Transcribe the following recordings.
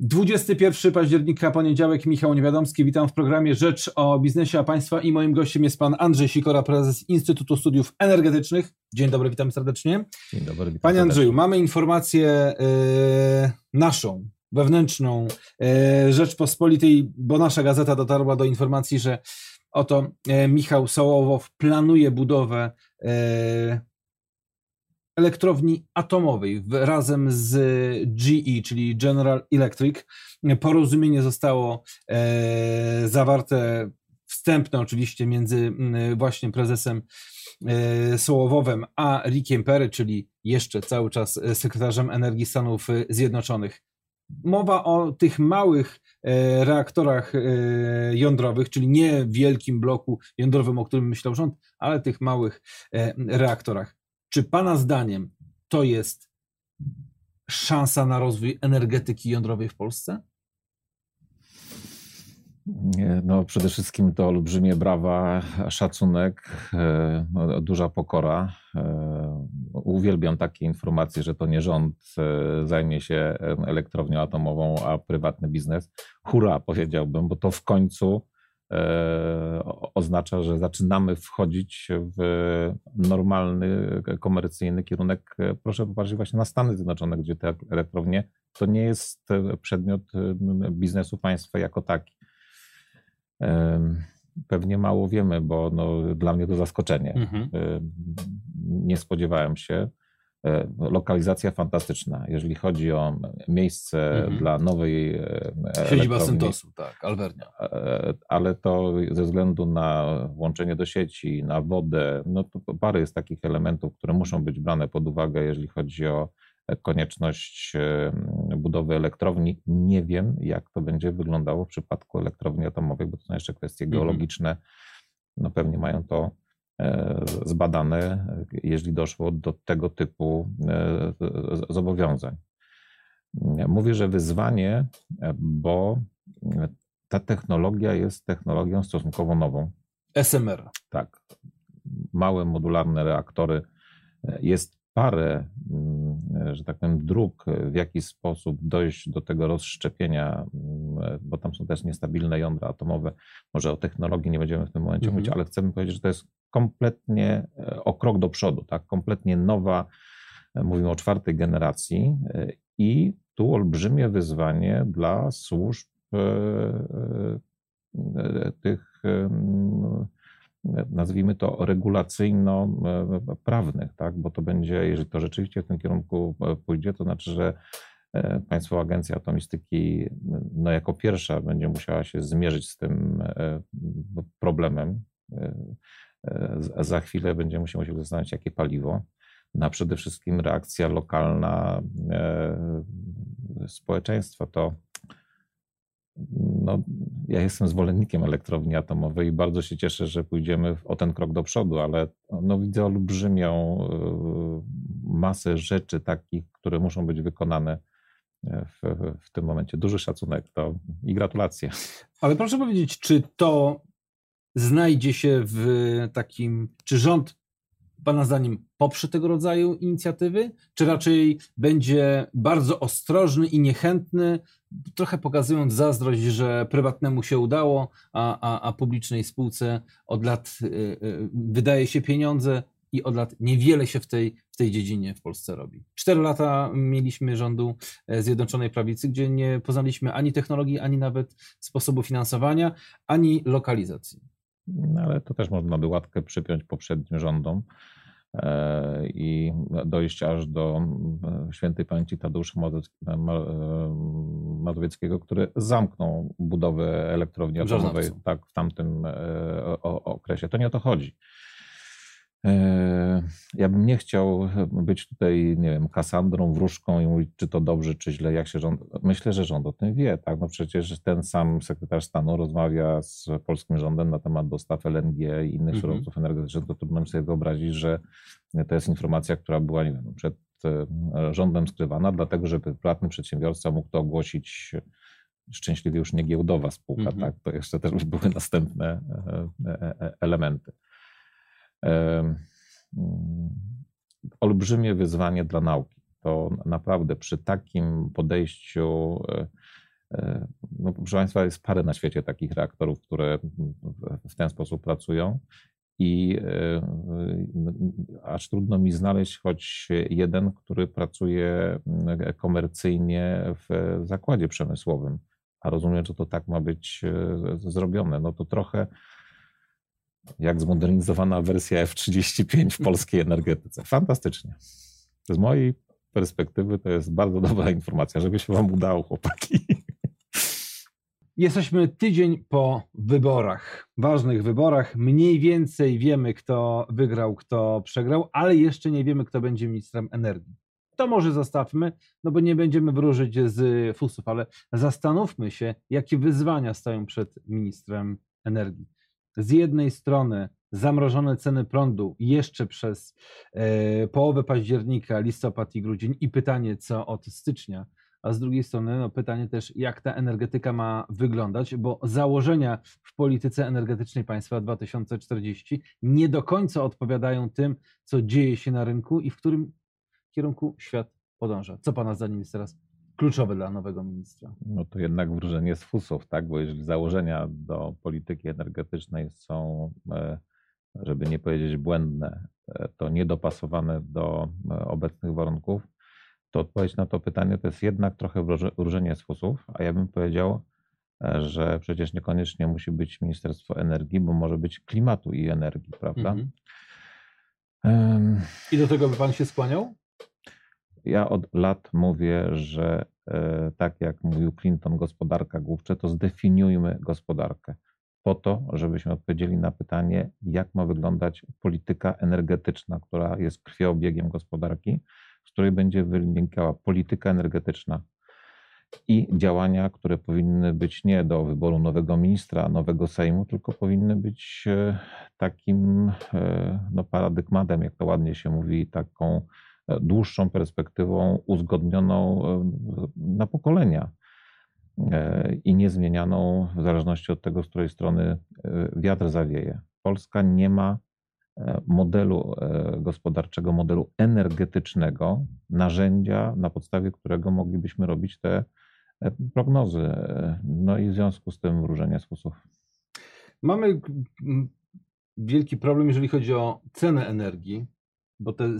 21 października, poniedziałek, Michał Niewiadomski. Witam w programie Rzecz o biznesie a państwa i moim gościem jest pan Andrzej Sikora, prezes Instytutu Studiów Energetycznych. Dzień dobry, witam serdecznie. Dzień dobry, witam Panie serdecznie. Andrzeju, mamy informację yy, naszą, wewnętrzną, yy, Rzeczpospolitej, bo nasza gazeta dotarła do informacji, że oto yy, Michał Sołowow planuje budowę elektrowni atomowej razem z GE, czyli General Electric. Porozumienie zostało e, zawarte wstępne oczywiście między właśnie prezesem e, Sołowowem a Rickiem Perry, czyli jeszcze cały czas sekretarzem energii Stanów Zjednoczonych. Mowa o tych małych e, reaktorach e, jądrowych, czyli nie wielkim bloku jądrowym, o którym myślał rząd, ale tych małych e, reaktorach. Czy Pana zdaniem to jest szansa na rozwój energetyki jądrowej w Polsce? No, przede wszystkim to olbrzymie brawa, szacunek, e, duża pokora. E, Uwielbiam takie informacje, że to nie rząd e, zajmie się elektrownią atomową, a prywatny biznes. Hurra, powiedziałbym, bo to w końcu oznacza, że zaczynamy wchodzić w normalny, komercyjny kierunek. E, Proszę popatrzeć właśnie na Stany Zjednoczone, gdzie te elektrownie to nie jest e, przedmiot e, biznesu państwa jako taki. Pewnie mało wiemy, bo no, dla mnie to zaskoczenie. Mhm. Em, Nie spodziewałem się. E, Lokalizacja fantastyczna. Jeżeli chodzi o miejsce Mhm. dla nowej e, Siedziba Syntosu, tak, Alvernia. e, ale to ze względu na włączenie do sieci, na wodę, no to parę jest takich elementów, które muszą być brane pod uwagę, jeżeli chodzi o konieczność budowy elektrowni. Nie wiem, jak to będzie wyglądało w przypadku elektrowni atomowej, bo to są jeszcze kwestie Mhm. geologiczne. No pewnie mają to zbadane, jeżeli doszło do tego typu e, zobowiązań. Mówię, że wyzwanie, e, bo ta technologia jest technologią stosunkowo nową. SMR. Tak, małe modularne reaktory. E, Jest parę, mm, że tak powiem, dróg, w jaki sposób dojść do tego rozszczepienia, mm, bo tam są też niestabilne jądra atomowe. Może o technologii nie będziemy w tym momencie Mhm. mówić, ale chcemy powiedzieć, że to jest kompletnie e, o krok do przodu, tak? kompletnie nowa, e, mówimy o czwartej generacji e, i tu olbrzymie wyzwanie dla służb tych nazwijmy to regulacyjno-prawnych, tak? bo to będzie, jeżeli to rzeczywiście w tym kierunku e, pójdzie, to znaczy, że e, Państwowa Agencja Atomistyki no, jako pierwsza będzie musiała się zmierzyć z tym e, problemem. Za chwilę będziemy się musieli zastanowić, jakie paliwo. No, a przede wszystkim reakcja lokalna społeczeństwa to no, ja jestem zwolennikiem elektrowni atomowej i bardzo się cieszę, że pójdziemy o ten krok do przodu, ale no, widzę olbrzymią y, masę rzeczy takich, które muszą być wykonane e, w, w tym momencie. Duży szacunek to i gratulacje. Ale proszę powiedzieć, czy to znajdzie się w takim, czy rząd Pana zdaniem poprze tego rodzaju inicjatywy, czy raczej będzie bardzo ostrożny i niechętny, trochę pokazując zazdrość, że prywatnemu się udało, a, a, a publicznej spółce od lat y, y, wydaje się pieniądze i od lat niewiele się w tej, w tej dziedzinie w Polsce robi. Cztery lata mieliśmy rządu e, Zjednoczonej Prawicy, gdzie nie poznaliśmy ani technologii, ani nawet sposobu finansowania, ani lokalizacji. No, ale to też można by łatkę przypiąć poprzednim rządom e, i dojść aż do e, świętej pamięci Tadeusza e, Mazowieckiego, który zamknął budowę elektrowni atomowej tak, w tamtym okresie. To nie o to chodzi. E, Ja bym nie chciał być tutaj, nie wiem, Kasandrą, wróżką i mówić, czy to dobrze, czy źle, jak się rząd. Myślę, że rząd o tym wie, tak? No przecież ten sam sekretarz stanu rozmawia z polskim rządem na temat dostaw LNG i innych Mhm. surowców energetycznych. To trudno mi sobie wyobrazić, że to jest informacja, która była, nie wiem, przed e, rządem skrywana, dlatego żeby prywatny przedsiębiorca mógł to ogłosić szczęśliwie już nie giełdowa spółka, Mhm. tak? To jeszcze też były następne e, e, e, elementy. Mm, Olbrzymie wyzwanie dla nauki. To naprawdę przy takim podejściu e, no, proszę Państwa, jest parę na świecie takich reaktorów, które w ten sposób pracują i aż trudno mi znaleźć choć jeden, który pracuje komercyjnie w zakładzie przemysłowym, a rozumiem, że to tak ma być zrobione. No to trochę jak zmodernizowana wersja F-35 w polskiej energetyce. Fantastycznie. Z mojej perspektywy to jest bardzo dobra informacja, żeby się Wam udało, chłopaki. Jesteśmy tydzień po wyborach, ważnych wyborach. Mniej więcej wiemy, kto wygrał, kto przegrał, ale jeszcze nie wiemy, kto będzie ministrem energii. To może zostawmy, no bo nie będziemy wróżyć z fusów, ale zastanówmy się, jakie wyzwania stoją przed ministrem energii. Z jednej strony zamrożone ceny prądu jeszcze przez e, połowę października, listopad i grudzień i pytanie, co od stycznia a z drugiej strony no, pytanie też, jak ta energetyka ma wyglądać, bo założenia w polityce energetycznej państwa 2040 nie do końca odpowiadają tym, co dzieje się na rynku i w którym kierunku świat podąża. Co Pana zdaniem jest teraz kluczowe dla nowego ministra? No to jednak wróżenie z fusów, tak? Bo jeżeli założenia do polityki energetycznej są, e, żeby nie powiedzieć błędne, e, to niedopasowane do e, obecnych warunków, to odpowiedź na to pytanie to jest jednak trochę wróżenie z fusów, a ja bym powiedział, że przecież niekoniecznie musi być Ministerstwo Energii, bo może być klimatu i energii, prawda? Mhm. I do tego by pan się skłaniał? Ja od lat mówię, że e, tak jak mówił Clinton, gospodarka główcze, to zdefiniujmy gospodarkę po to, żebyśmy odpowiedzieli na pytanie, jak ma wyglądać polityka energetyczna, która jest krwiobiegiem gospodarki, z której będzie wynikała polityka energetyczna i działania, które powinny być nie do wyboru nowego ministra, nowego Sejmu, tylko powinny być e, takim e, no, paradygmatem, jak to ładnie się mówi, taką dłuższą perspektywą uzgodnioną na pokolenia i niezmienianą w zależności od tego, z której strony wiatr zawieje. Polska nie ma E, modelu e, gospodarczego, modelu energetycznego, narzędzia, na podstawie którego moglibyśmy robić te e, prognozy. No i w związku z tym wróżenie z fusów. Mamy wielki problem, jeżeli chodzi o cenę energii bo te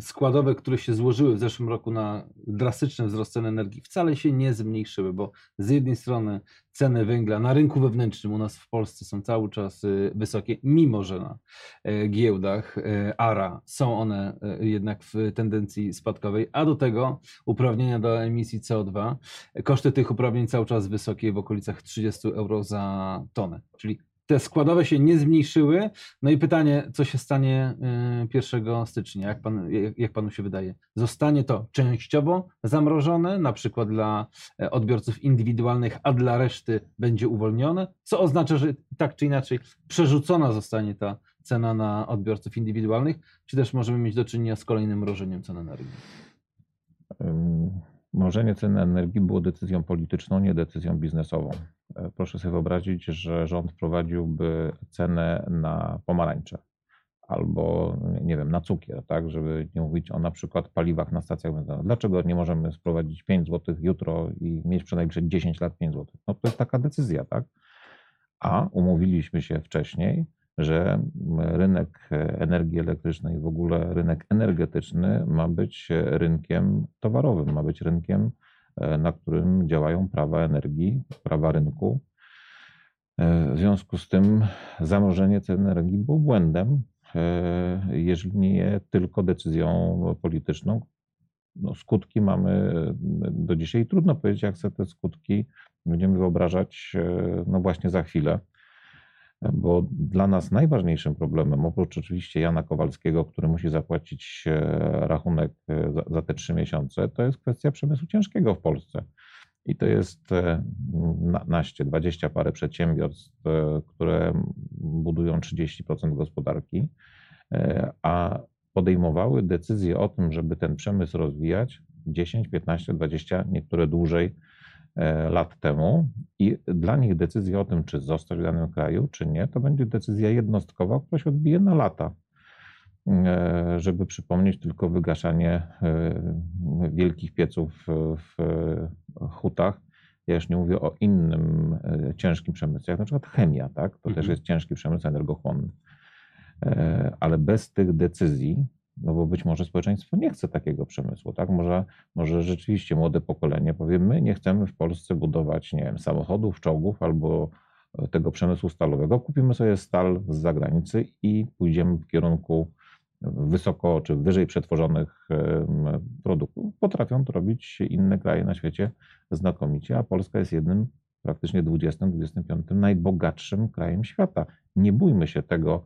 składowe, które się złożyły w zeszłym roku na drastyczny wzrost cen energii, wcale się nie zmniejszyły, bo z jednej strony ceny węgla na rynku wewnętrznym u nas w Polsce są cały czas y, wysokie, mimo że na e, giełdach e, ARA są one e, jednak w tendencji spadkowej, a do tego uprawnienia do emisji CO2, koszty tych uprawnień cały czas wysokie w okolicach 30 euro za tonę, czyli te składowe się nie zmniejszyły. No i pytanie, co się stanie 1 y, stycznia? Jak, pan, jak panu się wydaje? Zostanie to częściowo zamrożone, na przykład dla e, odbiorców indywidualnych, a dla reszty będzie uwolnione, co oznacza, że tak czy inaczej przerzucona zostanie ta cena na odbiorców indywidualnych, czy też możemy mieć do czynienia z kolejnym mrożeniem cen energii? Mrożenie cen energii było decyzją polityczną, nie decyzją biznesową. E, proszę sobie wyobrazić, że rząd wprowadziłby cenę na pomarańcze albo, nie wiem, na cukier, tak, żeby nie mówić o na przykład paliwach na stacjach benzynowych. Dlaczego nie możemy wprowadzić 5 zł jutro i mieć przez najbliższe 10 lat 5 zł? No to jest taka decyzja, tak? A umówiliśmy się wcześniej, że rynek energii elektrycznej, w ogóle rynek energetyczny ma być rynkiem towarowym, ma być rynkiem, e, na którym działają prawa energii, prawa rynku. E, w związku z tym zamrożenie cen energii było błędem, e, jeżeli nie tylko decyzją polityczną. No, skutki mamy do dzisiaj. Trudno powiedzieć, jak sobie te skutki będziemy wyobrażać no właśnie za chwilę bo dla nas najważniejszym problemem, oprócz oczywiście Jana Kowalskiego, który musi zapłacić e, rachunek e, za, te trzy miesiące, to jest kwestia przemysłu ciężkiego w Polsce. I to jest e, naście, dwadzieścia parę przedsiębiorstw, które budują 30% gospodarki, a podejmowały decyzję o tym, żeby ten przemysł rozwijać 10, 15, 20, niektóre dłużej lat temu i dla nich decyzja o tym, czy zostać w danym kraju, czy nie, to będzie decyzja jednostkowa, która się odbije na lata. E, żeby przypomnieć tylko wygaszanie e, wielkich pieców w hutach Ja już nie mówię o innym e, ciężkim przemyśle, jak na przykład chemia, tak? To mhm. też jest ciężki przemysł energochłonny. E, ale bez tych decyzji, no bo być może społeczeństwo nie chce takiego przemysłu, tak? Może, może rzeczywiście młode pokolenie powie, my nie chcemy w Polsce budować, nie wiem, samochodów, czołgów albo tego przemysłu stalowego. Kupimy sobie stal z zagranicy i pójdziemy w kierunku wysoko czy wyżej przetworzonych produktów. Potrafią to robić inne kraje na świecie znakomicie, a Polska jest jednym praktycznie 20-25 najbogatszym krajem świata. Nie bójmy się tego e,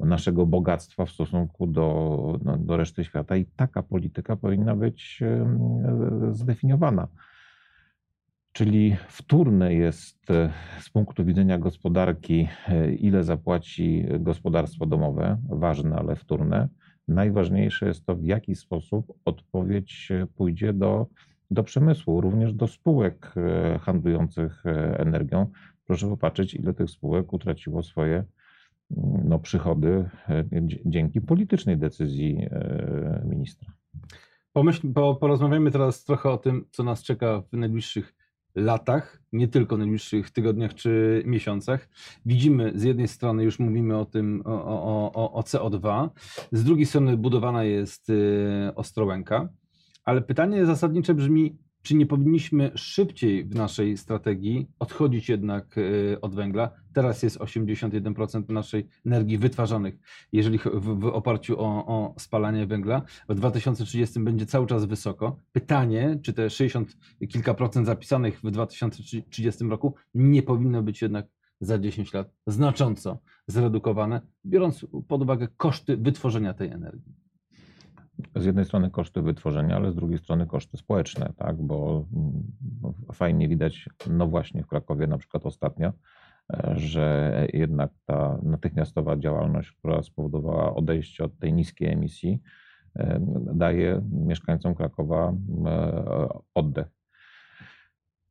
naszego bogactwa w stosunku do, no, do reszty świata i taka polityka powinna być zdefiniowana. Czyli wtórne jest e, z punktu widzenia gospodarki, e, ile zapłaci gospodarstwo domowe, ważne, ale wtórne. Najważniejsze jest to, w jaki sposób odpowiedź pójdzie do, do przemysłu, również do spółek e, handlujących energią. Proszę popatrzeć, ile tych spółek utraciło swoje no, przychody dzięki politycznej decyzji ministra. Pomyśl, po, porozmawiamy teraz trochę o tym, co nas czeka w najbliższych latach, nie tylko najbliższych tygodniach czy miesiącach. Widzimy z jednej strony, już mówimy o tym, o, o, o CO2, z drugiej strony budowana jest y, Ostrołęka, ale pytanie zasadnicze brzmi, czy nie powinniśmy szybciej w naszej strategii odchodzić jednak y, od węgla? Teraz jest 81% naszej energii wytwarzanych, jeżeli w, w oparciu o, o, spalanie węgla. W 2030 będzie cały czas wysoko. Pytanie, czy te 60 kilka procent zapisanych w 2030 roku nie powinno być jednak za 10 lat znacząco zredukowane, biorąc pod uwagę koszty wytworzenia tej energii z jednej strony koszty wytworzenia, ale z drugiej strony koszty społeczne, tak? bo mm, fajnie widać, no właśnie w Krakowie na przykład ostatnio, e, że jednak ta natychmiastowa działalność, która spowodowała odejście od tej niskiej emisji, e, daje mieszkańcom Krakowa e, oddech.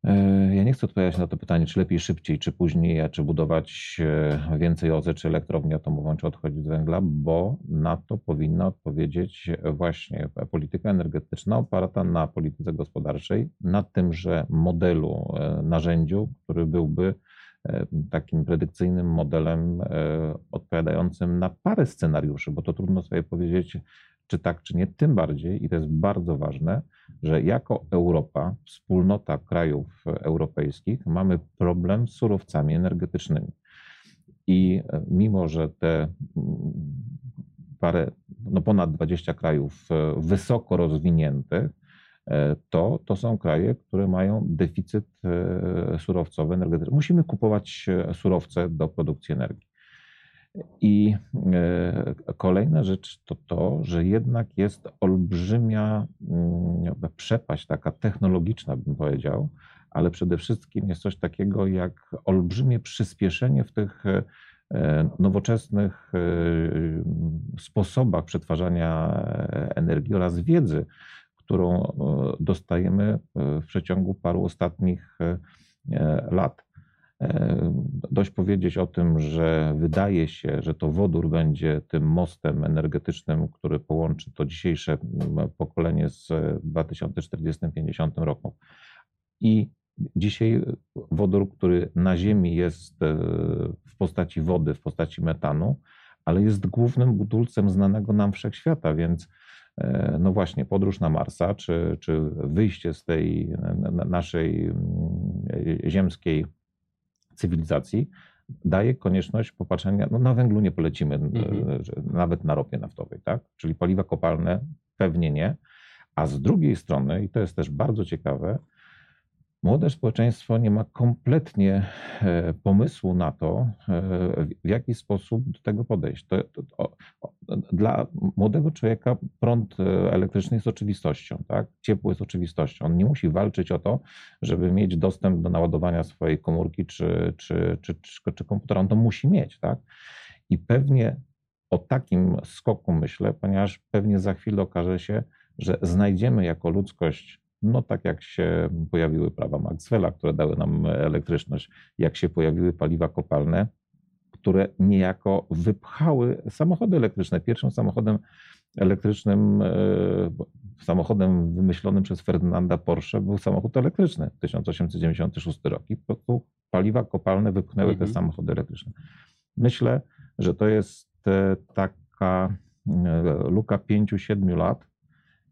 E, ja nie chcę odpowiadać na to pytanie, czy lepiej szybciej, czy później, czy budować e, więcej OZE, czy elektrownię atomową, czy odchodzić z węgla, bo na to powinna odpowiedzieć właśnie polityka energetyczna oparta na polityce gospodarczej, na tymże modelu, e, narzędziu, który byłby takim predykcyjnym modelem odpowiadającym na parę scenariuszy, bo to trudno sobie powiedzieć, czy tak, czy nie, tym bardziej, i to jest bardzo ważne, że jako Europa, wspólnota krajów europejskich, mamy problem z surowcami energetycznymi. I e, mimo, że te parę, no ponad 20 krajów e, wysoko rozwiniętych, e, to, to są kraje, które mają deficyt surowcowy, energetyczny. Musimy kupować surowce do produkcji energii. I e, kolejna rzecz to to, że jednak jest olbrzymia mm, przepaść, taka technologiczna, bym powiedział, ale przede wszystkim jest coś takiego jak olbrzymie przyspieszenie w tych e, nowoczesnych e, sposobach przetwarzania energii oraz wiedzy, którą dostajemy w przeciągu paru ostatnich lat. E, dość powiedzieć o tym, że wydaje się, że to wodór będzie tym mostem energetycznym, który połączy to dzisiejsze pokolenie z 2040-50 roku. I dzisiaj wodór, który na Ziemi jest e, w postaci wody, w postaci metanu, ale jest głównym budulcem znanego nam wszechświata, więc e, no właśnie, podróż na Marsa, czy, czy wyjście z tej naszej ziemskiej cywilizacji daje konieczność popatrzenia, no na węglu nie polecimy, mhm. nawet na ropie naftowej, tak? Czyli paliwa kopalne pewnie nie. A z drugiej strony, i to jest też bardzo ciekawe, Młode społeczeństwo nie ma kompletnie e, pomysłu na to, e, w jaki sposób do tego podejść. To, to, to, dla młodego człowieka prąd e, elektryczny jest oczywistością, tak? ciepło jest oczywistością. On nie musi walczyć o to, żeby mieć dostęp do naładowania swojej komórki czy, czy, czy, czy, czy komputera. On to musi mieć. Tak? I pewnie o takim skoku myślę, ponieważ pewnie za chwilę okaże się, że znajdziemy jako ludzkość no tak jak się pojawiły prawa Maxwella, które dały nam elektryczność, jak się pojawiły paliwa kopalne, które niejako wypchały samochody elektryczne. Pierwszym samochodem elektrycznym samochodem wymyślonym przez Ferdynanda Porsche był samochód elektryczny 1896 rok i po prostu paliwa kopalne wypchnęły mhm. te samochody elektryczne. Myślę, że to jest taka luka 5-7 lat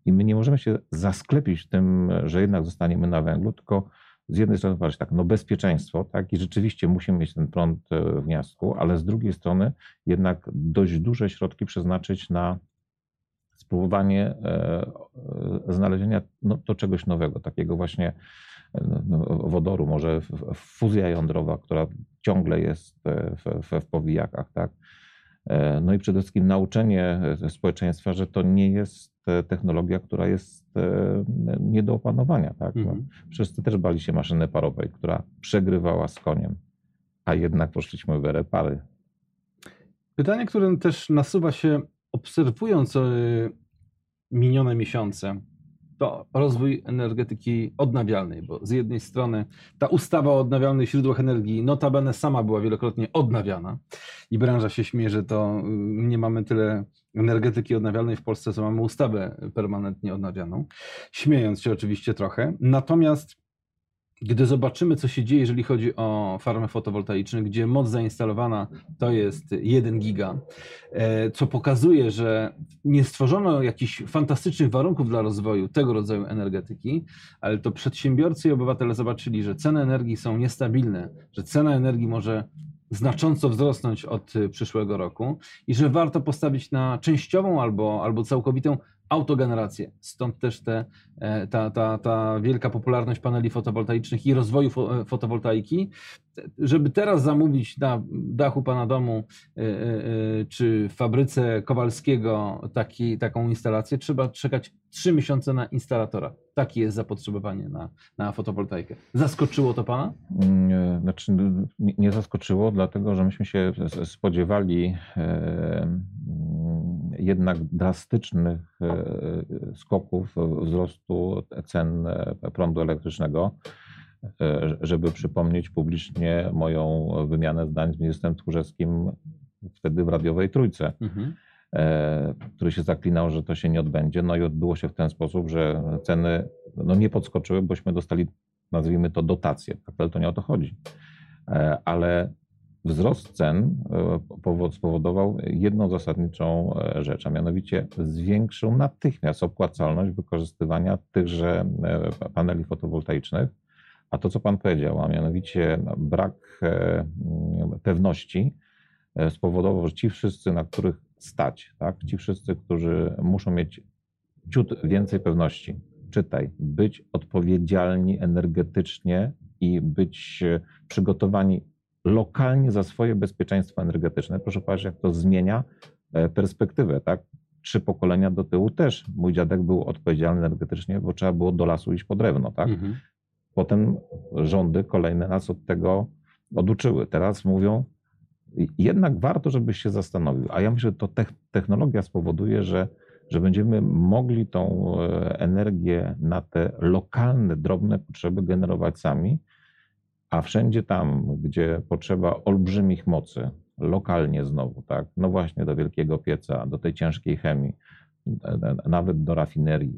i my nie możemy się zasklepić tym, że jednak zostaniemy na węglu, tylko z jednej strony patrzeć tak, no bezpieczeństwo, tak, i rzeczywiście musimy mieć ten prąd e, w miastku, ale z drugiej strony jednak dość duże środki przeznaczyć na spróbowanie e, e, znalezienia no, to czegoś nowego, takiego właśnie no, wodoru, może fuzja jądrowa, która ciągle jest w, w, w powijakach, tak. No i przede wszystkim nauczenie społeczeństwa, że to nie jest technologia, która jest e, nie do opanowania. Tak? Mhm. Wszyscy też bali się maszyny parowej, która przegrywała z koniem, a jednak poszliśmy w erę pary. Pytanie, które też nasuwa się obserwując e, minione miesiące, to rozwój energetyki odnawialnej, bo z jednej strony ta ustawa o odnawialnych źródłach energii notabene sama była wielokrotnie odnawiana i branża się śmieje, że to y, nie mamy tyle energetyki odnawialnej w Polsce, co mamy ustawę permanentnie odnawianą, śmiejąc się oczywiście trochę. Natomiast gdy zobaczymy, co się dzieje, jeżeli chodzi o farmy fotowoltaiczne, gdzie moc zainstalowana to jest 1 giga, e, co pokazuje, że nie stworzono jakichś fantastycznych warunków dla rozwoju tego rodzaju energetyki, ale to przedsiębiorcy i obywatele zobaczyli, że ceny energii są niestabilne, że cena energii może znacząco wzrosnąć od przyszłego roku i że warto postawić na częściową albo, albo całkowitą autogenerację. Stąd też te, e, ta, ta, ta wielka popularność paneli fotowoltaicznych i rozwoju e, fotowoltaiki. Żeby teraz zamówić na dachu pana domu e, czy w fabryce Kowalskiego taki, taką instalację, trzeba czekać trzy miesiące na instalatora. Takie jest zapotrzebowanie na, na fotowoltaikę. Zaskoczyło to pana? Nie, znaczy, nie zaskoczyło, dlatego że myśmy się spodziewali jednak drastycznych e, skoków wzrostu cen e, prądu elektrycznego, e, żeby przypomnieć publicznie moją wymianę zdań z ministrem Tchórzewskim wtedy w radiowej trójce, mhm. który się zaklinał, że to się nie odbędzie. No i odbyło się w ten sposób, że ceny no nie podskoczyły, bośmy dostali, nazwijmy to, dotacje. Tak, ale to nie o to chodzi. Ale Wzrost cen e, spowodował jedną zasadniczą e, rzecz, a mianowicie zwiększył natychmiast opłacalność wykorzystywania tychże e, paneli fotowoltaicznych. A to, co Pan powiedział, a mianowicie brak pewności, spowodował, że ci wszyscy, na których stać, tak, ci wszyscy, którzy muszą mieć ciut więcej pewności, czytaj, być odpowiedzialni energetycznie i być przygotowani lokalnie za swoje bezpieczeństwo energetyczne. Proszę patrzeć, jak to zmienia e, perspektywę, tak? Trzy pokolenia do tyłu też mój dziadek był odpowiedzialny energetycznie, bo trzeba było do lasu iść po drewno, tak? Mhm. Potem rządy kolejne nas od tego oduczyły. Teraz mówią, jednak warto, żebyś się zastanowił. A ja myślę, że to technologia spowoduje, że, że będziemy mogli tą e, energię na te lokalne, drobne potrzeby generować sami a wszędzie tam, gdzie potrzeba olbrzymich mocy, lokalnie znowu, tak, no właśnie do wielkiego pieca, do tej ciężkiej chemii, nawet do rafinerii,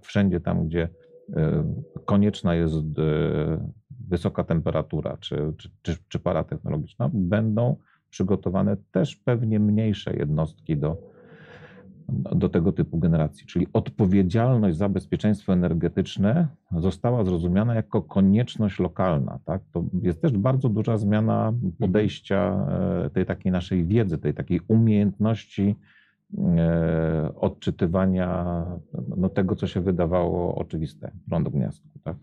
wszędzie tam, gdzie e, konieczna jest e, wysoka temperatura czy, czy, czy, czy para technologiczna, będą przygotowane też pewnie mniejsze jednostki do, do tego typu generacji. Czyli odpowiedzialność za bezpieczeństwo energetyczne została zrozumiana jako konieczność lokalna. Tak? To jest też bardzo duża zmiana podejścia e, tej takiej naszej wiedzy, tej takiej umiejętności e, odczytywania no, tego, co się wydawało oczywiste, prąd w gniazdku. Tak?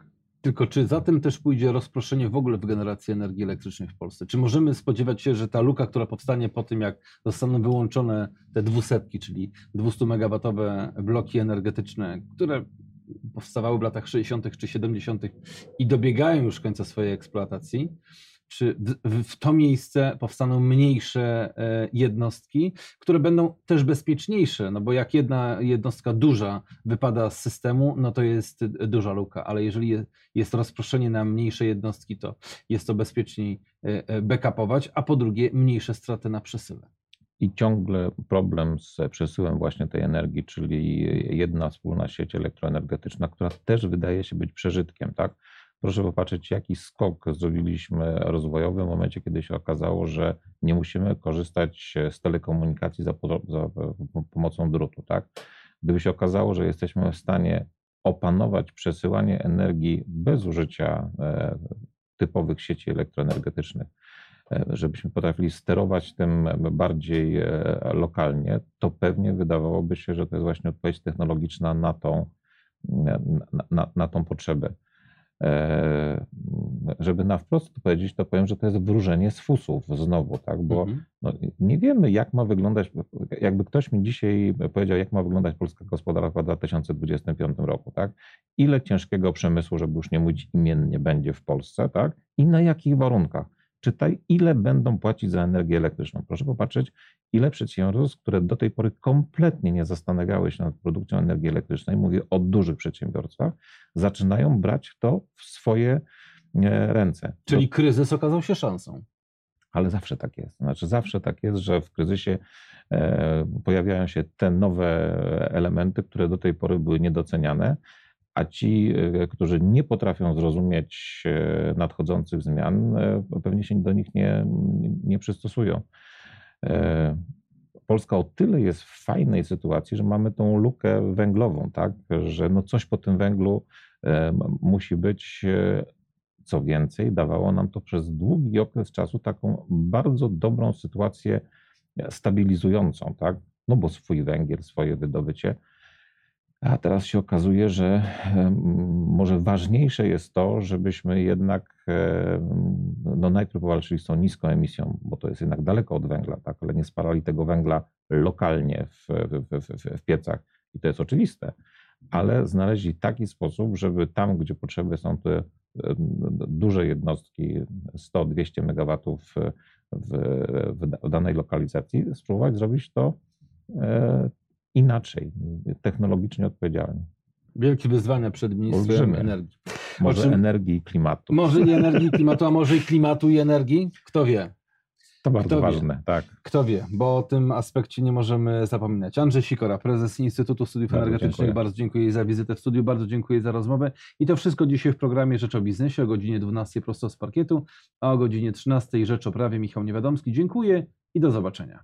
Tylko czy za tym też pójdzie rozproszenie w ogóle w generacji energii elektrycznej w Polsce? Czy możemy spodziewać się, że ta luka, która powstanie po tym, jak zostaną wyłączone te dwusetki, czyli 200 megawatowe bloki energetyczne, które powstawały w latach 60. czy 70. i dobiegają już końca swojej eksploatacji, czy w to miejsce powstaną mniejsze e, jednostki, które będą też bezpieczniejsze, no bo jak jedna jednostka duża wypada z systemu, no to jest duża luka, ale jeżeli jest rozproszenie na mniejsze jednostki, to jest to bezpieczniej e, e, backupować, a po drugie mniejsze straty na przesyle. i ciągle problem z przesyłem właśnie tej energii, czyli jedna wspólna sieć elektroenergetyczna, która też wydaje się być przeżytkiem, tak? Proszę popatrzeć, jaki skok zrobiliśmy rozwojowy w momencie, kiedy się okazało, że nie musimy korzystać z telekomunikacji za, za pomocą drutu, tak? Gdyby się okazało, że jesteśmy w stanie opanować przesyłanie energii bez użycia e, typowych sieci elektroenergetycznych, e, żebyśmy potrafili sterować tym bardziej e, lokalnie, to pewnie wydawałoby się, że to jest właśnie odpowiedź technologiczna na tą, na, na, na tą potrzebę. E, żeby na wprost to powiedzieć, to powiem, że to jest wróżenie z fusów znowu, tak? Bo mhm. no, nie wiemy, jak ma wyglądać, jakby ktoś mi dzisiaj powiedział, jak ma wyglądać polska gospodarka w 2025 roku, tak? Ile ciężkiego przemysłu, żeby już nie mówić imiennie, będzie w Polsce, tak? I na jakich warunkach? Czytaj, ile będą płacić za energię elektryczną. Proszę popatrzeć, ile przedsiębiorstw, które do tej pory kompletnie nie zastanawiały się nad produkcją energii elektrycznej, mówię o dużych przedsiębiorstwach, zaczynają brać to w swoje e, ręce. Czyli to... kryzys okazał się szansą. Ale zawsze tak jest. Znaczy, zawsze tak jest, że w kryzysie e, pojawiają się te nowe elementy, które do tej pory były niedoceniane a ci, e, którzy nie potrafią zrozumieć nadchodzących zmian, pewnie się do nich nie, nie przystosują. Polska o tyle jest w fajnej sytuacji, że mamy tą lukę węglową, tak? że no coś po tym węglu musi być. Co więcej, dawało nam to przez długi okres czasu taką bardzo dobrą sytuację stabilizującą, tak? no bo swój węgiel, swoje wydobycie a teraz się okazuje, że może ważniejsze jest to, żebyśmy jednak no najpierw powalczyli z tą niską emisją, bo to jest jednak daleko od węgla, tak, ale nie spalali tego węgla lokalnie w, w, w, w piecach. I to jest oczywiste, ale znaleźli taki sposób, żeby tam, gdzie potrzeby są te duże jednostki, 100-200 MW w, w, danej lokalizacji, spróbować zrobić to e, inaczej, technologicznie odpowiedzialnie. Wielkie wyzwania przed Ministrem. Energii. Może czym, energii i klimatu. Może i energii i klimatu, a może i klimatu i energii? Kto wie? To bardzo Kto ważne, wie? tak. Kto wie, bo o tym aspekcie nie możemy zapominać. Andrzej Sikora, prezes Instytutu Studiów bardzo Energetycznych, dziękuję. bardzo dziękuję za wizytę w studiu, bardzo dziękuję za rozmowę. I to wszystko dzisiaj w programie Rzecz o Biznesie o godzinie 12 prosto z parkietu, a o godzinie 13 Rzecz o Prawie Michał Niewiadomski. Dziękuję i do zobaczenia.